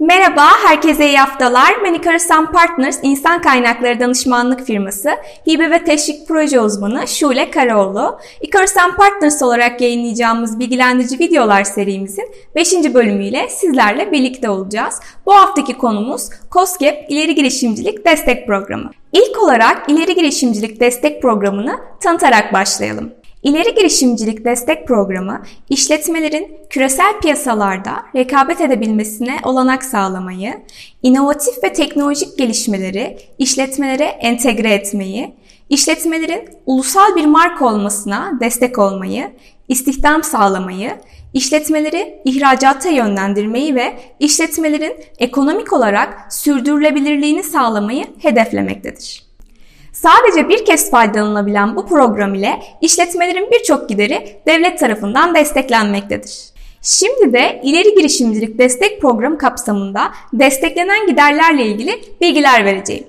Merhaba, herkese iyi haftalar. Manicarisan Partners insan kaynakları danışmanlık firması, hibe ve teşvik proje uzmanı Şule Karaoğlu. Icarisan Partners olarak yayınlayacağımız bilgilendirici videolar serimizin 5. bölümüyle sizlerle birlikte olacağız. Bu haftaki konumuz COSGAP İleri Girişimcilik Destek Programı. İlk olarak İleri Girişimcilik Destek Programı'nı tanıtarak başlayalım. İleri Girişimcilik Destek Programı, işletmelerin küresel piyasalarda rekabet edebilmesine olanak sağlamayı, inovatif ve teknolojik gelişmeleri işletmelere entegre etmeyi, işletmelerin ulusal bir marka olmasına destek olmayı, istihdam sağlamayı, işletmeleri ihracata yönlendirmeyi ve işletmelerin ekonomik olarak sürdürülebilirliğini sağlamayı hedeflemektedir. Sadece bir kez faydalanabilen bu program ile işletmelerin birçok gideri devlet tarafından desteklenmektedir. Şimdi de ileri girişimcilik destek programı kapsamında desteklenen giderlerle ilgili bilgiler vereceğim.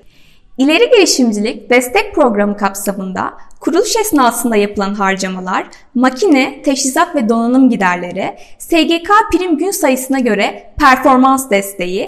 İleri girişimcilik destek programı kapsamında kuruluş esnasında yapılan harcamalar, makine, teçhizat ve donanım giderleri, SGK prim gün sayısına göre performans desteği,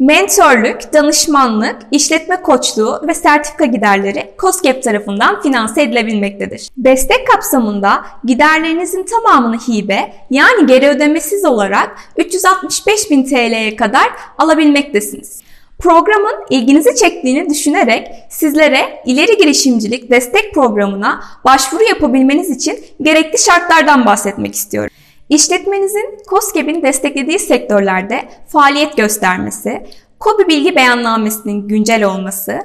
Mentörlük, danışmanlık, işletme koçluğu ve sertifika giderleri COSGAP tarafından finanse edilebilmektedir. Destek kapsamında giderlerinizin tamamını hibe yani geri ödemesiz olarak 365 bin TL'ye kadar alabilmektesiniz. Programın ilginizi çektiğini düşünerek sizlere ileri girişimcilik destek programına başvuru yapabilmeniz için gerekli şartlardan bahsetmek istiyorum. İşletmenizin COSGAP'in desteklediği sektörlerde faaliyet göstermesi, KOBİ bilgi beyannamesinin güncel olması,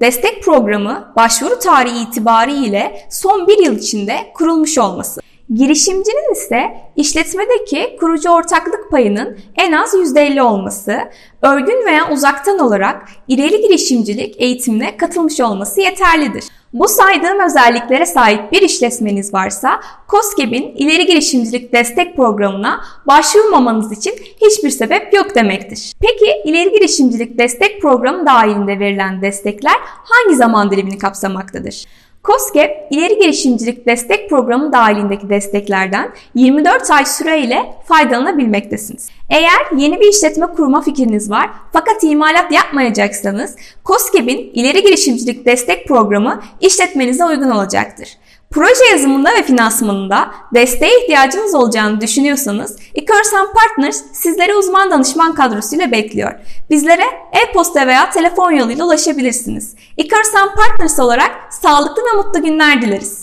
destek programı başvuru tarihi itibariyle son bir yıl içinde kurulmuş olması. Girişimcinin ise işletmedeki kurucu ortaklık payının en az %50 olması, örgün veya uzaktan olarak ileri girişimcilik eğitimine katılmış olması yeterlidir. Bu saydığım özelliklere sahip bir işletmeniz varsa COSGAP'in ileri girişimcilik destek programına başvurmamanız için hiçbir sebep yok demektir. Peki ileri girişimcilik destek programı dahilinde verilen destekler hangi zaman dilimini kapsamaktadır? COSGAP, ileri girişimcilik destek programı dahilindeki desteklerden 24 ay süreyle faydalanabilmektesiniz. Eğer yeni bir işletme kurma fikriniz var fakat imalat yapmayacaksanız COSGAP'in ileri girişimcilik destek programı işletmenize uygun olacaktır. Proje yazımında ve finansmanında desteğe ihtiyacınız olacağını düşünüyorsanız Icursan Partners sizleri uzman danışman kadrosuyla bekliyor. Bizlere e-posta veya telefon yoluyla ulaşabilirsiniz. Icursan Partners olarak sağlıklı ve mutlu günler dileriz.